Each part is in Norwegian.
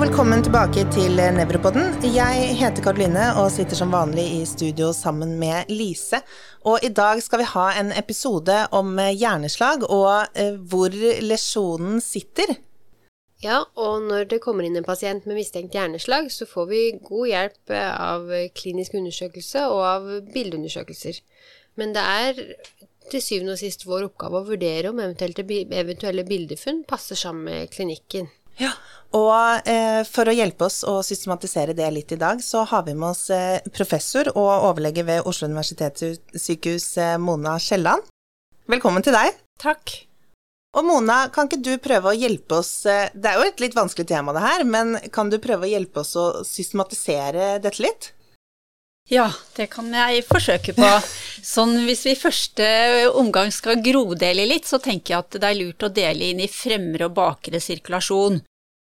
og velkommen tilbake til Nevropodden. Jeg heter Karoline og sitter som vanlig i studio sammen med Lise. Og i dag skal vi ha en episode om hjerneslag og eh, hvor lesjonen sitter. Ja, og når det kommer inn en pasient med mistenkt hjerneslag, så får vi god hjelp av klinisk undersøkelse og av bildeundersøkelser. Men det er til syvende og sist vår oppgave å vurdere om eventuelle bildefunn passer sammen med klinikken. Ja, og eh, for å hjelpe oss å systematisere det litt i dag, så har vi med oss eh, professor og overlege ved Oslo universitetssykehus, eh, Mona Kielland. Velkommen til deg. Takk. Og Mona, kan ikke du prøve å hjelpe oss eh, Det er jo et litt vanskelig tema, det her, men kan du prøve å hjelpe oss å systematisere dette litt? Ja, det kan jeg forsøke på. Sånn hvis vi i første omgang skal grodele litt, så tenker jeg at det er lurt å dele inn i fremre og bakre sirkulasjon.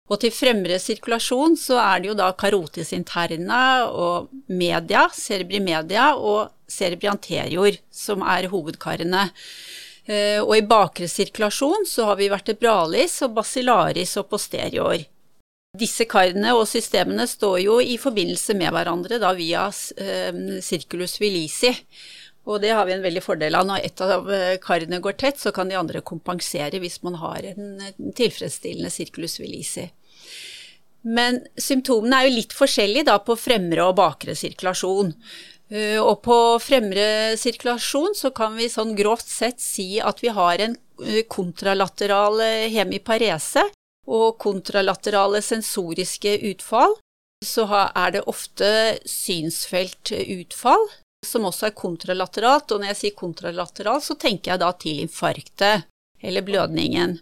Og til fremre sirkulasjon så er det jo da carotis interna og media, cerebrimedia og cerebri anterior som er hovedkarene. Eh, og i bakre sirkulasjon så har vi vertebralis og basilaris og posterior. Disse karene og systemene står jo i forbindelse med hverandre da via eh, circulus vilisi. Og det har vi en veldig fordel av. Når ett av eh, karene går tett, så kan de andre kompensere hvis man har en tilfredsstillende sirkulus vilisi. Men symptomene er jo litt forskjellige da på fremre og bakre sirkulasjon. Eh, og på fremre sirkulasjon så kan vi sånn grovt sett si at vi har en eh, kontralateral hemiparese og kontralaterale sensoriske utfall. Så er det ofte synsfeltutfall, som også er kontralateralt. Og når jeg sier kontralateral, så tenker jeg da til infarktet eller blødningen.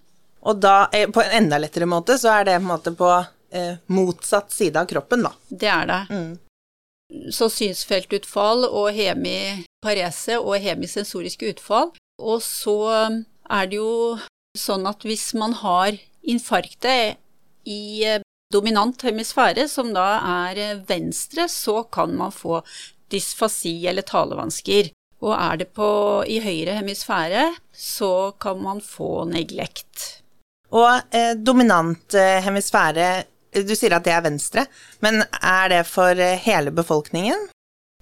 Og da, eh, på en enda lettere måte, så er det på en måte på eh, motsatt side av kroppen, da. Det er det. Mm. Så synsfeltutfall og hemiparese og hemisensoriske utfall. Og så er det jo sånn at hvis man har infarktet i eh, dominant hemisfære, som da er eh, venstre, så kan man få dysfasi eller talevansker. Og er det på, i høyre hemisfære, så kan man få neglekt. Og eh, dominant eh, hemisfære, du sier at det er venstre, men er det for eh, hele befolkningen?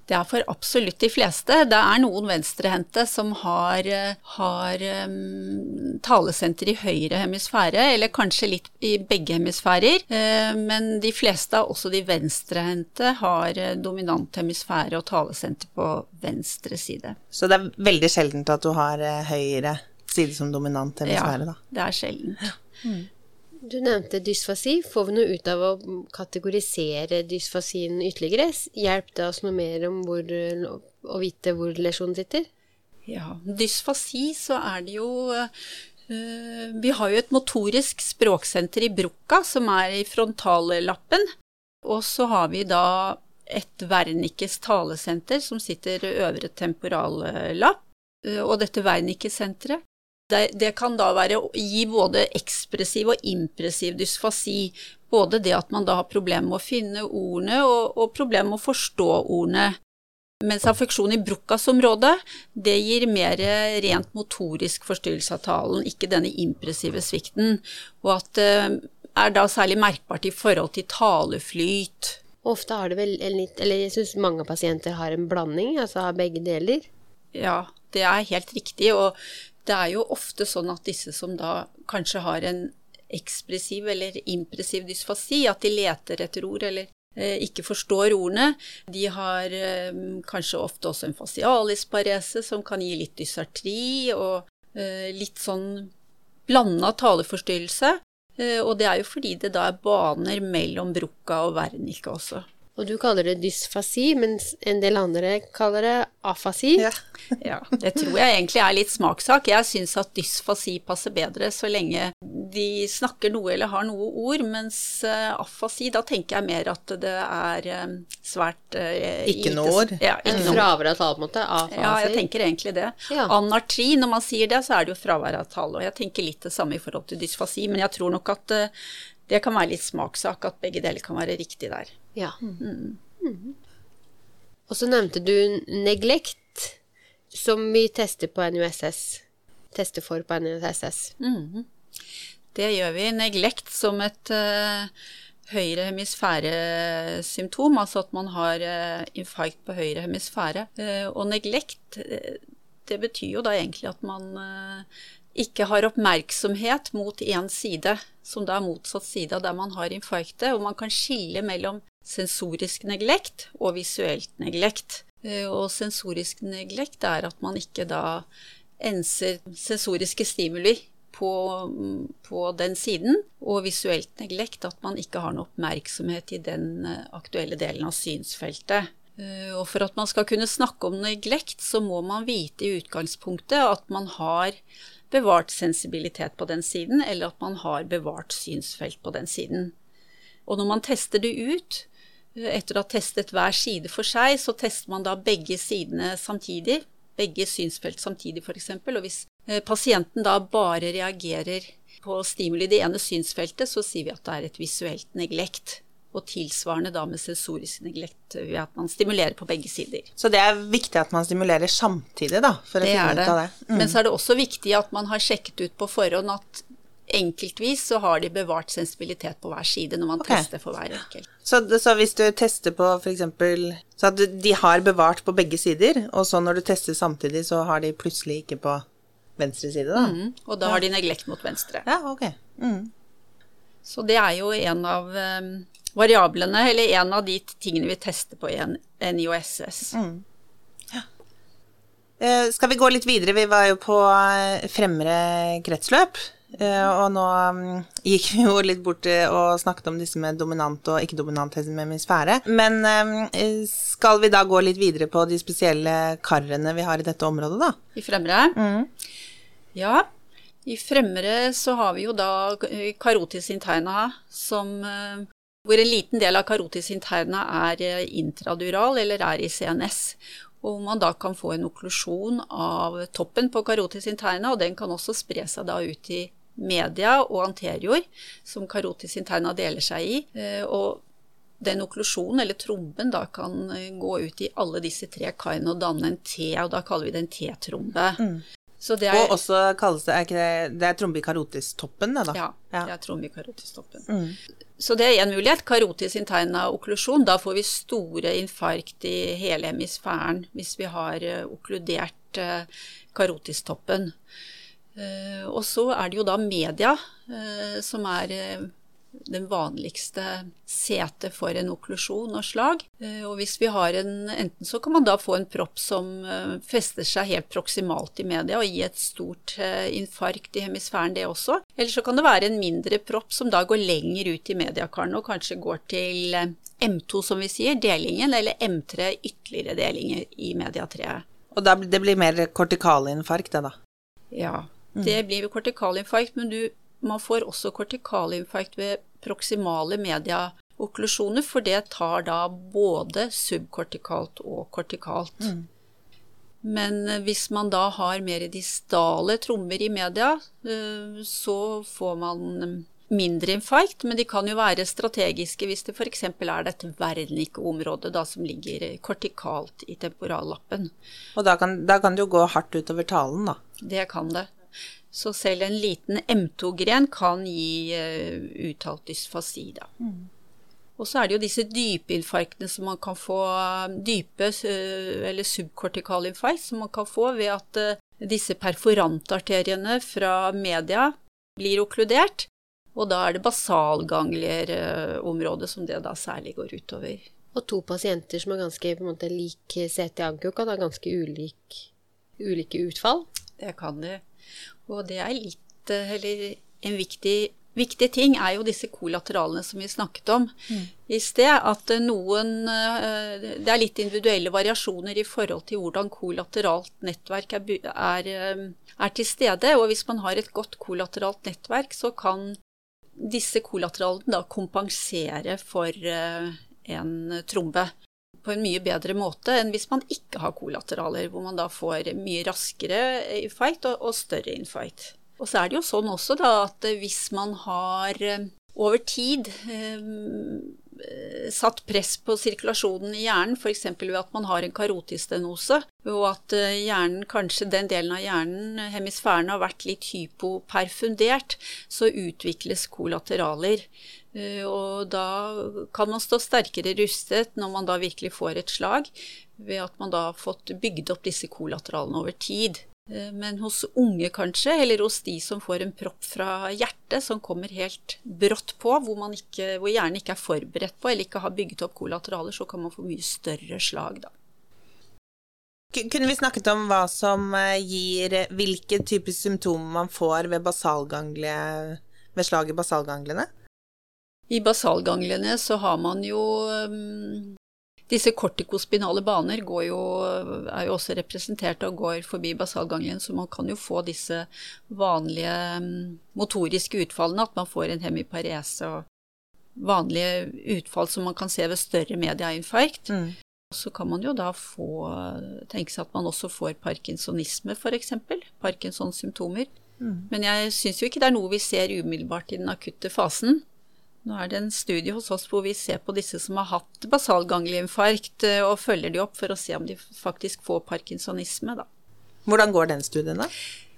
Det er for absolutt de fleste. Det er noen venstrehendte som har, eh, har um, talesenter i høyre hemisfære, eller kanskje litt i begge hemisfærer. Uh, men de fleste, også de venstrehendte, har dominant hemisfære og talesenter på venstre side. Så det er veldig sjeldent at du har høyre side som dominant hemisfære, da? Ja, det er sjeldent. Mm. Du nevnte dysfasi. Får vi noe ut av å kategorisere dysfasien ytterligere? Hjelp det oss noe mer om hvor, å vite hvor lesjonen sitter? Ja, dysfasi så er det jo uh, Vi har jo et motorisk språksenter i Brukka som er i frontallappen. Og så har vi da et Wernickes talesenter som sitter øvre temporallapp. Uh, og dette Wernicke-senteret det, det, kan da være å gi både ekspressiv og impressiv dysfasi. Både det at man da har problemer med å finne ordene, og, og problemer med å forstå ordene. Mens affeksjon i Brochas-området, det gir mer rent motorisk forstyrrelse av talen, ikke denne impressive svikten. Og at det eh, er da særlig merkbart i forhold til taleflyt. Ofte har det vel en litt Eller jeg syns mange pasienter har en blanding, altså har begge deler. Ja, det er helt riktig. Og det er jo ofte sånn at disse som da kanskje har en ekspressiv eller impressiv dysfasi, at de leter etter ord eller eh, ikke forstår ordene, de har eh, kanskje ofte også en fasialisparese som kan gi litt dysartri og eh, litt sånn blanda taleforstyrrelse. Eh, og det er jo fordi det da er baner mellom Brukka og vernika også. Og du kaller det dysfasi, mens en del andre kaller det afasi. Ja. ja. det tror jeg egentlig er litt smakssak. Jeg syns at dysfasi passer bedre så lenge de snakker noe eller har noe ord, mens uh, afasi, da tenker jeg mer at det er um, svært uh, Ikke noe ord? Ja, en fravær av tale, på en måte? Afasi? Ja, jeg tenker egentlig det. Ja. Anartri, når man sier det, så er det jo fravær av tale, og jeg tenker litt det samme i forhold til dysfasi, men jeg tror nok at uh, det kan være litt smakssak at begge deler kan være riktig der. Ja. Mm. Mm. Og så nevnte du neglect, som vi tester på NUSS. Tester for på NUSS. Mm. Det gjør vi. Neglect som et uh, høyre hemisfære-symptom, altså at man har uh, infarkt på høyre hemisfære. Uh, og neglekt, det betyr jo da egentlig at man ikke har oppmerksomhet mot én side, som da er motsatt side av der man har infarktet, og man kan skille mellom sensorisk neglekt og visuelt neglekt. Og sensorisk neglekt er at man ikke da enser sensoriske stimuli på, på, den siden, og visuelt neglekt at man ikke har noe oppmerksomhet i den eh, aktuelle delen av synsfeltet. Eh, og for at man skal kunne snakke om neglekt, så må man vite i utgangspunktet at man har bevart sensibilitet på den siden, eller at man har bevart synsfelt på den siden. Og når man tester det ut, eh, etter å ha testet hver side for seg, så tester man da begge sidene samtidig begge synsfelt samtidig, f.eks. Og hvis eh, pasienten da bare reagerer på stimuli i det ene synsfeltet, så sier vi at det er et visuelt neglekt. Og tilsvarende da med sensorisk neglekt ved at man stimulerer på begge sider. Så det er viktig at man stimulerer samtidig, da? For å det finne ut av det. Mm. Men så er det også viktig at man har sjekket ut på forhånd at enkeltvis så har de bevart sensibilitet på hver side når man okay. tester for hver enkelt. Så, så, hvis du tester på f.eks. Så at de har bevart på begge sider, og så når du tester samtidig, så har de plutselig ikke på venstre side, da? Mm, og da ja. har de neglekt mot venstre. Ja, ok. Mm. Så det er jo en av um, variablene, eller en av de tingene vi tester på i en NIOSS. Mm. Ja. Uh, skal vi gå litt videre? Vi var jo på eh, fremre kretsløp. Eh, og nå mm, gikk vi jo litt bort og snakket om disse med dominant og ikke-dominant hemisfære. Men eh, skal vi da gå litt videre på de spesielle karene vi har i dette området, da? I fremre? Mm. Ja. I fremre så har vi jo da karotis interna som hvor en liten del av karotis interna er intradural eller er i CNS. Og man da kan få en okklusjon av toppen på karotis interna, og den kan også spre seg da ut i media og anterior, som carotis interna deler seg i. Eh, og den okklusjonen, eller tromben, da kan eh, gå ut i alle disse tre karene og danne en T, og da kaller vi det en T-trombe. Mm. Er, og også kalles det Er ikke det, det er trombe i karotistoppen, det, da? Ja, ja. det er trombe i karotistoppen. Mm. Så det er én mulighet. Karotis interna okklusjon. Da får vi store infarkt i hele hemisfæren hvis vi har eh, okkludert karotistoppen. Eh, og så er det jo da media eh, som er eh, den vanligste setet for en okklusjon og slag. Og hvis vi har en Enten så kan man da få en propp som fester seg helt proksimalt i media og gi et stort infarkt i hemisfæren, det også. Eller så kan det være en mindre propp som da går lenger ut i mediakarene og kanskje går til M2, som vi sier, delingen, eller M3, ytterligere delinger i mediatreet. Og det blir mer kortikalinfarkt, det da? Ja. Det blir ved kortikalinfarkt, men du, man får også kortikalinfarkt ved proksimale mediaokklusjoner, for det tar da både subkortikalt og kortikalt. Mm. Men eh, hvis man da har mer distale trommer i media, eh, så får man mm, mindre infarkt, men de kan jo være strategiske hvis det f.eks. er dette Wernicke-området som ligger kortikalt i temporallappen. Og da kan, da kan det jo gå hardt utover talen, da? Det kan det. Så selv en liten M2-gren kan gi uh, uttalt dysfasi, da. Mm. Og så er det jo disse dypeinfarktene som man kan få, dype uh, eller subkortikalinfarkt, som man kan få ved at uh, disse perforantarteriene fra media blir okkludert. Og da er det basalganglierområdet som det da særlig går utover. Og to pasienter som er ganske på en måte lik CT-anko, kan ha ganske ulik, ulike utfall? Det kan de. Og det er litt eh, Eller en viktig, viktig ting er jo disse kolateralene som vi snakket om mm. i sted. At eh, noen eh, Det er litt individuelle variasjoner i forhold til hvordan kolateralt nettverk er, er, er til stede. Og hvis man har et godt kolateralt nettverk, så kan disse kolateralene da kompensere for en trombe på en mye bedre måte enn hvis man ikke har kolateraler, hvor man da får mye raskere infight og, og større infight. Og så er det jo sånn også da at hvis man har eh, over tid eh, eh, satt press på sirkulasjonen i hjernen, f.eks. ved at man har en karotistenose, og at eh, hjernen, kanskje den delen av hjernen, hemisfæren, har vært litt hypoperfundert, så utvikles kollateraler. Og da kan man stå sterkere rustet når man da virkelig får et slag, ved at man da har fått bygd opp disse kolateralene over tid. Eh, men hos unge kanskje, eller hos de som får en propp fra hjertet som kommer helt brått på, hvor, ikke, hvor hjernen ikke er forberedt på eller ikke har bygget opp kolateraler, så kan man få mye større slag da. Kunne vi snakket om hva som eh, gir hvilke typer symptomer man får ved, ved slag i basalganglene? I basalganglene så har man jo um, disse kortikospinale baner jo, er jo også representert og går forbi basalganglien, så man kan jo få disse vanlige mm, motoriske utfallene, at man får en hemiparese og vanlige utfall som man kan se ved større mediainfarkt. Mm. Så kan man jo da få tenke seg at man også får parkinsonisme, f.eks. Parkinsons symptomer. Mm. Men jeg syns jo ikke det er noe vi ser umiddelbart i den akutte fasen. Nå er det en studie hos oss hvor vi ser på disse som har hatt basalganglieinfarkt, eh, og følger de opp for å se om de faktisk får parkinsonisme, da. Hvordan går den studien, da?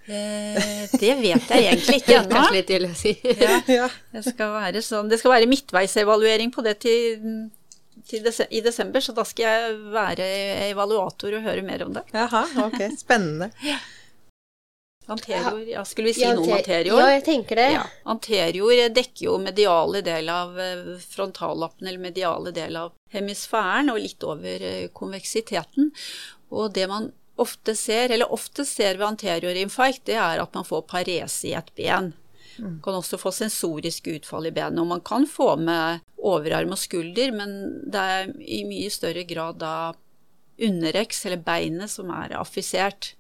Eh, det vet jeg egentlig ikke ennå. Kanskje litt ille å si. ja, det, skal være sånn, det skal være midtveisevaluering på det til, til des i desember, så da skal jeg være evaluator og høre mer om det. Jaha, ok. Spennende. ja. Anterior, ja, skulle vi si noe om anterior? Ja, jeg tenker det. Ja. Anterior dekker jo mediale del av eh, frontallappen, eller mediale del av hemisfæren, og litt over eh, konveksiteten. Og det man ofte ser, eller ofte ser ved anteriorinfarkt, det er at man får parese i et ben. Man kan også få sensoriske utfall i benet, og man kan få med overarm og skulder, men det er i mye større grad da undereks, eller beinet, som er affisert.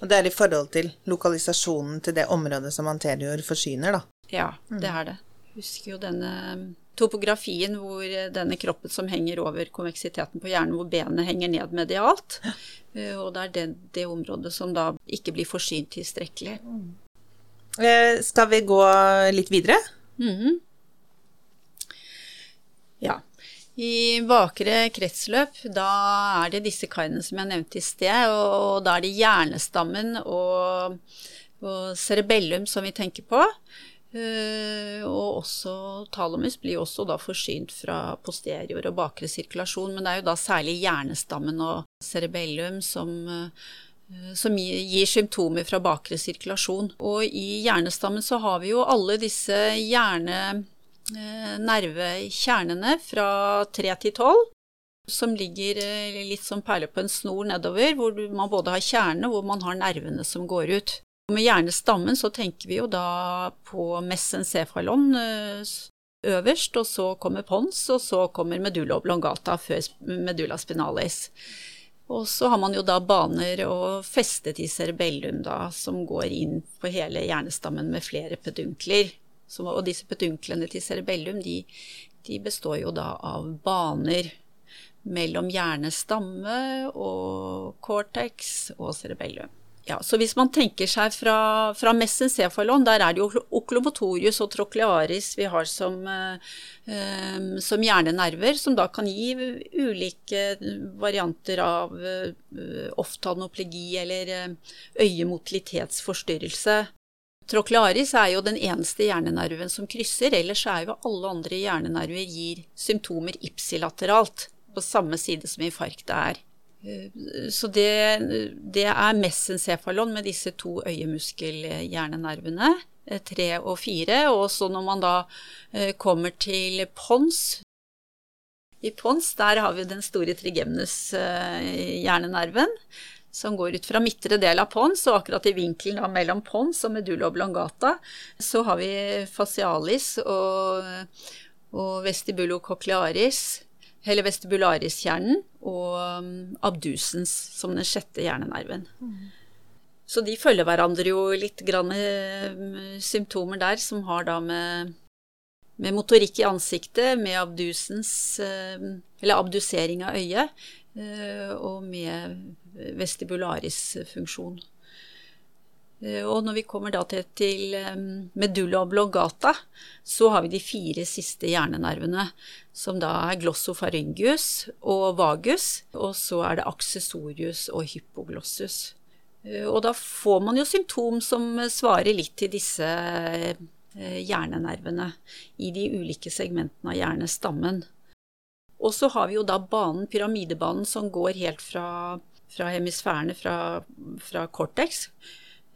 Og det er i forhold til lokalisasjonen til det området som anterior forsyner, da. Ja, mm. det er det. Husker jo denne topografien hvor denne kroppen som henger over konveksiteten på hjernen, hvor benet henger ned medialt. Eh, og det er det, det området som da ikke blir forsynt tilstrekkelig. Mm. Eh, skal vi gå litt videre? Mm -hmm. Ja. I bakre kretsløp, da er det disse karene som jeg nevnte i sted, og da er det hjernestammen og, og cerebellum som vi tenker på. Uh, og også thalamus blir også da forsynt fra posterior og bakre sirkulasjon, men det er jo da særlig hjernestammen og cerebellum som uh, som gir symptomer fra bakre sirkulasjon. Og i hjernestammen så har vi jo alle disse hjerne nervekjernene fra 3 til 12, som ligger eh, litt som perler på en snor nedover, hvor man både har kjernene hvor man har nervene som går ut. Med hjernestammen så tenker vi jo da på mesencefalon eh, øverst, og så kommer pons, og så kommer medulla oblongata før medulla spinalis. Og så har man jo da baner og festet i cerebellum, da, som går inn på hele hjernestammen med flere pedunkler. Som, og disse pedunklene til cerebellum de, de, består jo da av baner mellom hjernestamme og cortex og cerebellum. Ja, så hvis man tenker seg fra, fra mesencefalon, der er det jo oklomotorius og trochlearis vi har som, eh, som, hjernenerver, som da kan gi ulike varianter av eh, oftalmoplegi eller eh, øyemotilitetsforstyrrelse. Trochlearis er jo den eneste hjernenerven som krysser, ellers er jo alle andre hjernenerver gir symptomer ipsilateralt, på samme side som infarktet er. Eh, så det, det er mesencefalon med disse to øyemuskelhjernenervene, eh, tre og fire. Og så når man da eh, kommer til pons I pons der har vi den store trigemnus-hjernenerven som går ut fra midtre del av pons, og akkurat i vinkelen da, mellom pons og medulla oblongata så har vi facialis og, og vestibulococlearis, eller vestibulariskjernen, og um, abdusens som den sjette hjernenerven. Mm. Så de følger hverandre jo litt grann symptomer der som har da med, med motorikk i ansiktet, med abdusens uh, Eller abdusering av øyet, og med vestibularis-funksjon. Eh, og når vi kommer da til, til medulla oblongata, så har vi de fire siste hjernenervene, som da er glossofaryngus og vagus, og så er det aksessorius og hypoglossus. Eh, og da får man jo symptom som svarer litt til disse hjernenervene i de ulike segmentene av hjernestammen. Og så har vi jo da banen, pyramidebanen, som går helt fra, fra hemisfærene, fra, fra cortex,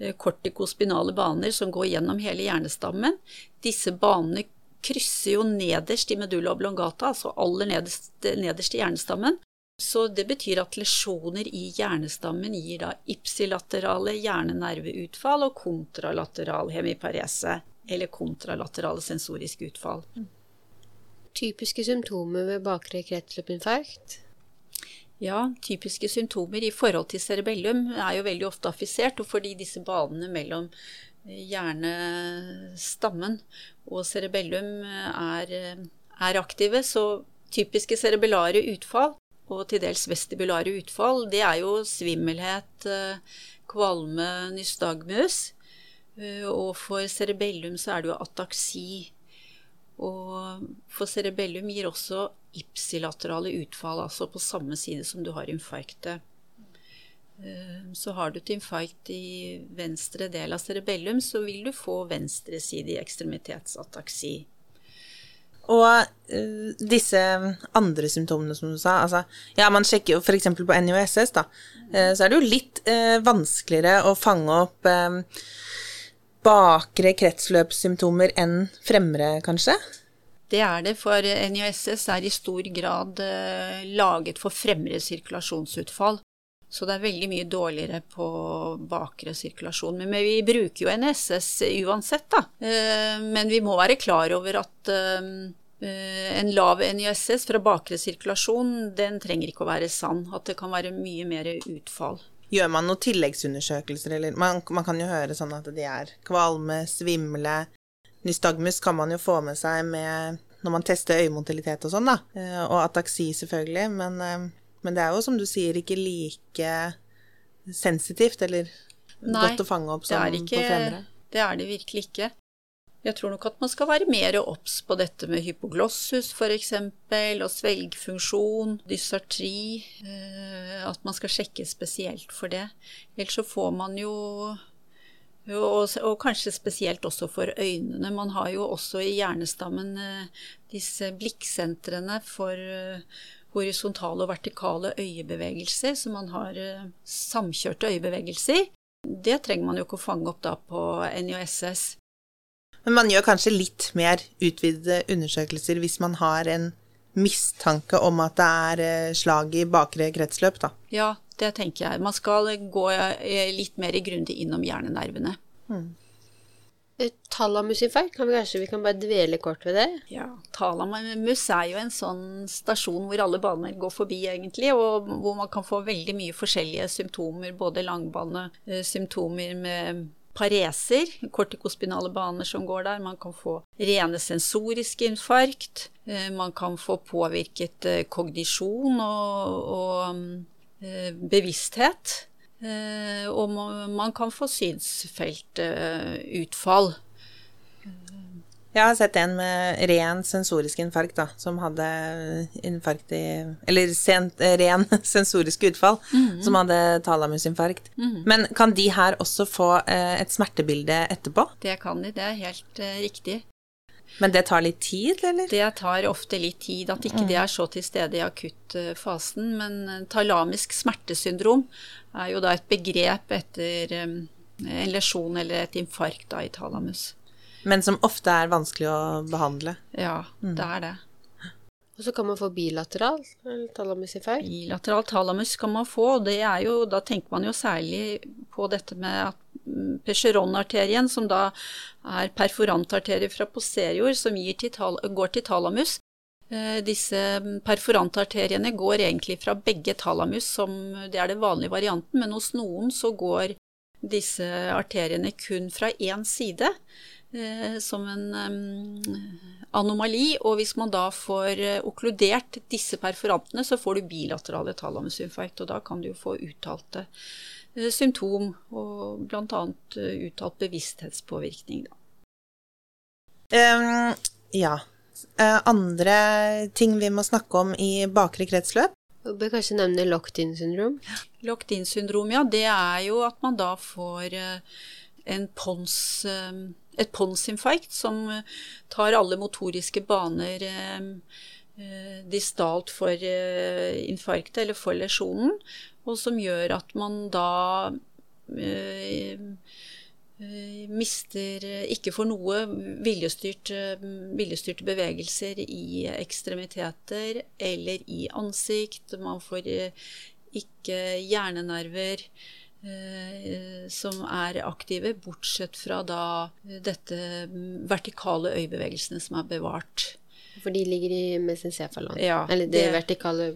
Eh, kortikospinale baner som går gjennom hele hjernestammen. Disse banene krysser jo nederst i medulla oblongata, altså aller nederst, nederst i hjernestammen. Så det betyr at lesjoner i hjernestammen gir da ipsilaterale hjernenerveutfall og kontralateral hemiparese, eller kontralaterale sensoriske utfall. Typiske symptomer ved bakre kretsløpinfarkt? Ja, typiske symptomer i forhold til cerebellum er jo veldig ofte affisert, og fordi disse banene mellom eh, hjernestammen og cerebellum eh, er, eh, er aktive, så typiske cerebellare utfall, og til dels vestibulare utfall, det er jo svimmelhet, kvalme, nystagmus. Og for cerebellum så er det jo ataksi. Og for cerebellum gir også ipsilaterale utfall, altså på samme side som du har infarktet. Eh, så har du et infarkt i venstre del av cerebellum, så vil du få venstresidig ekstremitetsataksi. Og uh, disse andre symptomene som du sa, altså Ja, man sjekker jo f.eks. på NIOSS, da. Uh, så er det jo litt uh, vanskeligere å fange opp bakre kretsløpssymptomer enn fremre, kanskje? Det er det, for NJSS er i stor grad eh, laget for fremre sirkulasjonsutfall. Så det er veldig mye dårligere på bakre sirkulasjon. Men vi bruker jo NSS uansett, da. Eh, men vi må være klar over at eh, en lav NISS fra bakre sirkulasjon, den trenger ikke å være sann. At det kan være mye mer utfall. Gjør man noen tilleggsundersøkelser, eller man, man kan jo høre sånn at de er kvalme, svimle, Nystagmus kan man jo få med seg med når man tester øyemotilitet og sånn, da. Eh, og ataksi, selvfølgelig. Men, eh, men, det er jo, som du sier, ikke like sensitivt eller Nei, godt å fange opp som ikke, på fremre. Det er det virkelig ikke. Jeg tror nok at man skal være mer obs på dette med hypoglossus f.eks., og svelgfunksjon, dysartri. Eh, at man skal sjekke spesielt for det. Ellers så får man jo og, og, kanskje spesielt også for øynene. Man har jo også i hjernestammen eh, disse blikksentrene for eh, horisontale og vertikale øyebevegelser, så man har samkjørte øyebevegelser. Det trenger man jo ikke å fange opp da på NIOSS. Men man gjør kanskje litt mer utvidede undersøkelser hvis man har en mistanke om at det er slag i bakre kretsløp, da? Ja, det tenker jeg. Man skal gå eh, litt mer grundig innom hjernenervene. Mm. Talamusinfarkt, kan vi kanskje vi kan bare dvele kort ved det? Ja, talamus er jo en sånn stasjon hvor alle baner går forbi, egentlig, og hvor man kan få veldig mye forskjellige symptomer, både langbanesymptomer eh, med pareser, kortikospinale baner som går der. Man kan få rene sensoriske infarkt. Eh, man kan få påvirket kognisjon og, og Eh, bevissthet. Eh, og man kan få synsfeltutfall. Jeg har sett en med ren sensorisk infarkt, da, som hadde infarkt i Eller sent, ren sensorisk utfall, mm -hmm. som hadde talamusinfarkt. Mm -hmm. Men kan de her også få eh, et smertebilde etterpå? Det kan de, det er helt riktig. Men det tar litt tid, eller? Det tar ofte litt tid. At ikke mm. det er så til stede i akuttfasen. Men thalamisk talamisk smertesyndrom er jo da et begrep etter en lesjon eller et infarkt da, i talamus. Men som ofte er vanskelig å behandle? Ja, mm. det er det. Og så kan man få bilateral feil. Bilateral talamus kan man få, og det er jo, da tenker man jo særlig på dette med at Percheron-arterien, som da er perforantarterier fra posterior, som til går til talamus. Eh, disse perforantarteriene går egentlig fra begge talamus, som det er den vanlige varianten, men hos noen så går disse arteriene kun fra én side, som en anomali. Og hvis man da får eh, okkludert disse perforantene, så får du bilaterale talamusinfarkt, og da kan du jo få uttalte symptom, og bl.a. uttalt bevissthetspåvirkning. Um, ja. Andre ting vi må snakke om i bakre kretsløp? Du bør kanskje nevne locked-in syndrom. Locked-in syndrom, ja. Det er jo at man da får en pons, et ponsinfarkt som tar alle motoriske baner distalt for infarktet eller for lesjonen, og som gjør at man da mister ikke for noe viljestyrt, viljestyrte bevegelser i ekstremiteter eller i ansikt. Man får ikke hjernenerver som er aktive, bortsett fra da dette vertikale øyebevegelsene som er bevart. For de ligger i mesencefalon? Ja, Eller det, det vertikale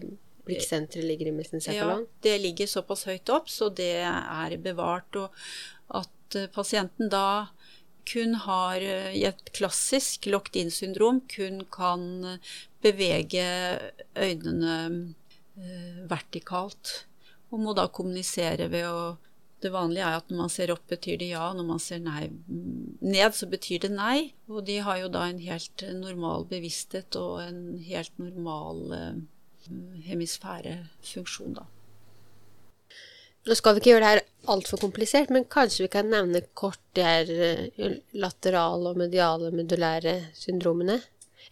blikksenteret ligger i mesencefalon? Ja, det ligger såpass høyt opp, så det er bevart. Og at pasienten da kun har i et klassisk locked-in-syndrom kun kan bevege øynene vertikalt. Og må da kommunisere ved å det vanlige er at når man ser opp, betyr det ja. Når man ser nei, ned, så betyr det nei. Og de har jo da en helt normal bevissthet og en helt normal eh, hemisfærefunksjon, da. Nå skal vi ikke gjøre det her altfor komplisert, men kanskje vi kan nevne kort de her laterale og mediale medulære syndromene?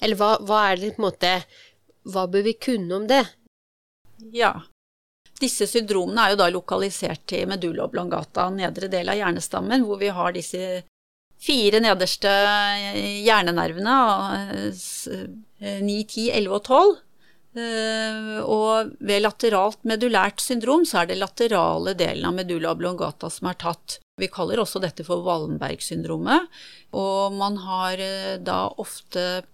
Eller hva, hva er det på en måte Hva bør vi kunne om det? Ja, disse syndromene er jo da lokalisert til medulla oblongata, nedre del av hjernestammen, hvor vi har disse fire nederste hjernenervene, 9, 10, 11 og 12. Og ved lateralt medullært syndrom så er det laterale delen av medulla oblongata som er tatt. Vi kaller også dette for Wallenberg-syndromet, og man har da ofte Eh,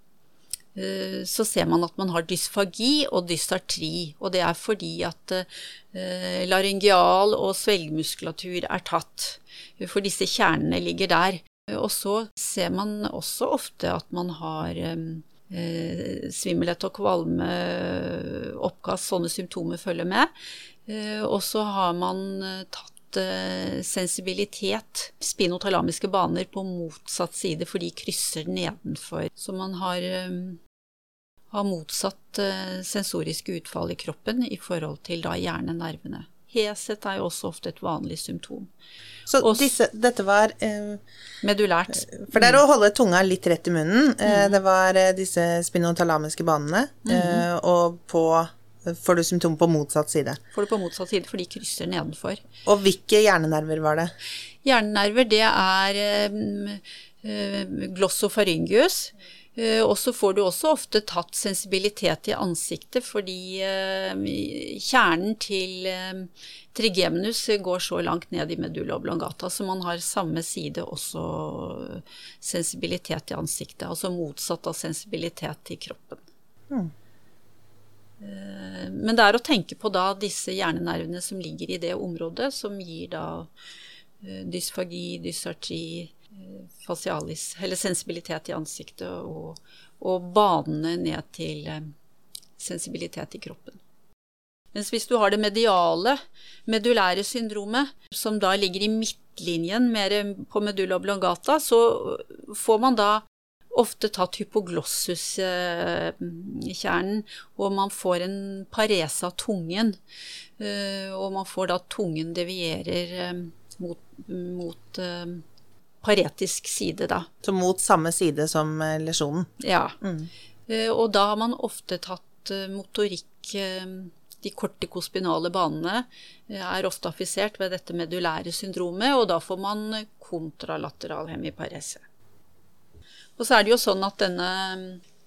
så ser man at man har dysfagi og dysartri. Og det er fordi at eh, laryngeal og svelgmuskulatur er tatt. For disse kjernene ligger der. Og så ser man også ofte at man har eh, svimmelhet og kvalme, oppkast, sånne symptomer følger med. Og så har man tatt sensibilitet, spinotalamiske baner, på motsatt side, for de krysser nedenfor. Så man har har motsatt eh, sensoriske utfall i kroppen i forhold til da hjernenervene. Heshet er jo også ofte et vanlig symptom. Så disse, dette var eh, Medulært. For det er å holde tunga litt rett i munnen. Eh, mm. Det var eh, disse spinotalamiske banene, mm og på får du symptomer på motsatt side. Får du på motsatt side, for de krysser nedenfor. Og hvilke hjernenerver var det? Hjernenerver, det er eh, glossofaryngius. Eh, og så får du også ofte tatt sensibilitet i ansiktet, fordi eh, kjernen til eh, trigeminus går så langt ned i medulla oblongata, så man har samme side også sensibilitet i ansiktet. Altså motsatt av sensibilitet i kroppen. Mm. Men det er å tenke på da disse hjernenervene som ligger i det området, som gir da dysfagi, dysartri, facialis, eller sensibilitet i ansiktet, og, og banene ned til eh, sensibilitet i kroppen. Mens hvis du har det mediale, medulære syndromet, som da ligger i midtlinjen mer på medulla oblongata, så får man da ofte tatt hypoglossus-kjernen, og man får en parese av tungen. Eh, og man får da tungen devierer eh, mot, mot paretisk side, da. Så mot samme side som eh, lesjonen? Ja. Mm. Eh, og da har man ofte tatt eh, motorikk de kortikospinale banene er ofte affisert ved dette medulære syndromet, og da får man kontralateral hemiparese. Og så er det jo sånn at denne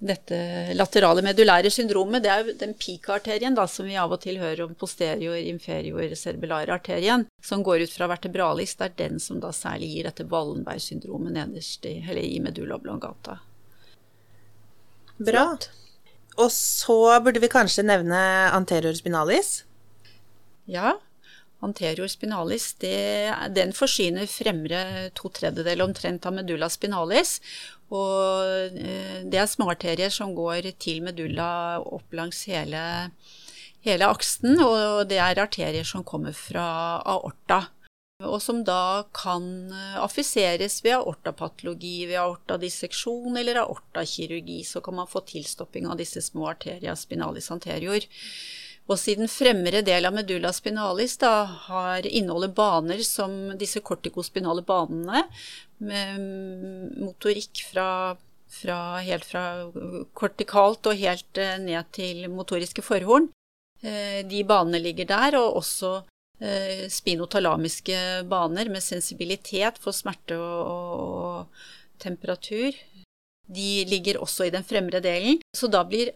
dette laterale medulære syndromet, det er jo den PIK-arterien da, som vi av og til hører om posterior inferior cerebellare arterien, som går ut fra vertebralis. Det er den som da særlig gir dette Wallenberg-syndromet nederst i, eller i medulla oblongata. Bra. Og så burde vi kanskje nevne anterior spinalis? Ja. Anterior spinalis, det, den forsyner fremre to tredjedeler omtrent av medulla spinalis. Og eh, det er småarterier som går til medulla opp langs hele hele aksen, og det er arterier som kommer fra aorta. Og som da kan eh, affiseres ved aortapatologi, ved aortadisseksjon eller aortakirurgi. Så kan man få tilstopping av disse små arteria spinalis anterior. Og siden fremre del av medulla spinalis da har inneholder baner som disse kortikospinale banene, med motorikk fra, fra, helt fra kortikalt og helt eh, ned til motoriske forhorn, eh, de banene ligger der, og også eh, spinotalamiske baner med sensibilitet for smerte og, og, temperatur. De ligger også i den fremre delen, så da blir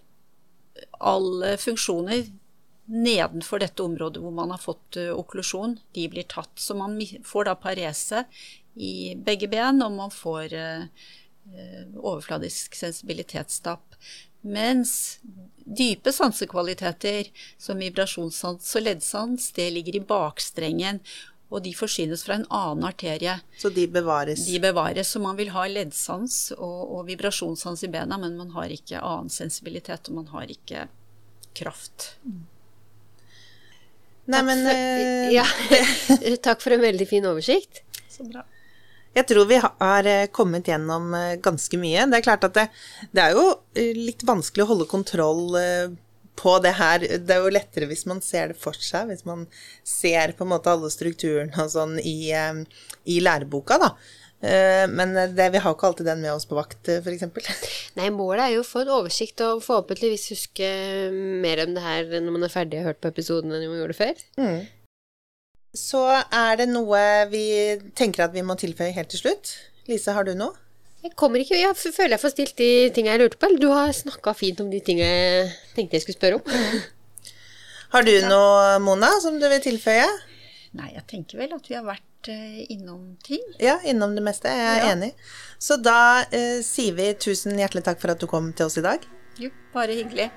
alle funksjoner nedenfor dette området hvor man har fått uh, okklusjon, de blir tatt. Så man får da parese i begge ben, og man får uh, overfladisk sensibilitetstap. Mens dype sansekvaliteter som vibrasjonssans og leddsans, det ligger i bakstrengen. Og de forsynes fra en annen arterie. Så de bevares? De bevares. Så man vil ha leddsans og, og vibrasjonssans i bena, men man har ikke annen sensibilitet, og man har ikke kraft. Mm. Nei, men for, Ja. Takk for en veldig fin oversikt. Så bra. Jeg tror vi har eh, kommet gjennom eh, ganske mye. Det er klart at det, det er jo litt vanskelig å holde kontroll på det her. Det er jo lettere hvis man ser det for seg, hvis man ser på en måte alle strukturene og sånn i, i læreboka, da. Eh, men det, vi har ikke alltid den med oss på vakt, eh, f.eks. Nei, målet er jo å få en oversikt og forhåpentligvis huske mer om det her når man er ferdig og hørt på episoden enn man gjorde før. Mm. Så er det noe vi tenker at vi må tilføye helt til slutt. Lise, har du noe? Jeg kommer ikke, jeg føler jeg får stilt de tingene jeg lurte på. Eller du har snakka fint om de tingene jeg tenkte jeg skulle spørre om. Har du noe, Mona, som du vil tilføye? Nei, jeg tenker vel at vi har vært Eh, innom ting. Ja, innom det meste. Jeg er ja. enig. Så da eh, sier vi tusen hjertelig takk for at du kom til oss i dag. Jo, bare hyggelig.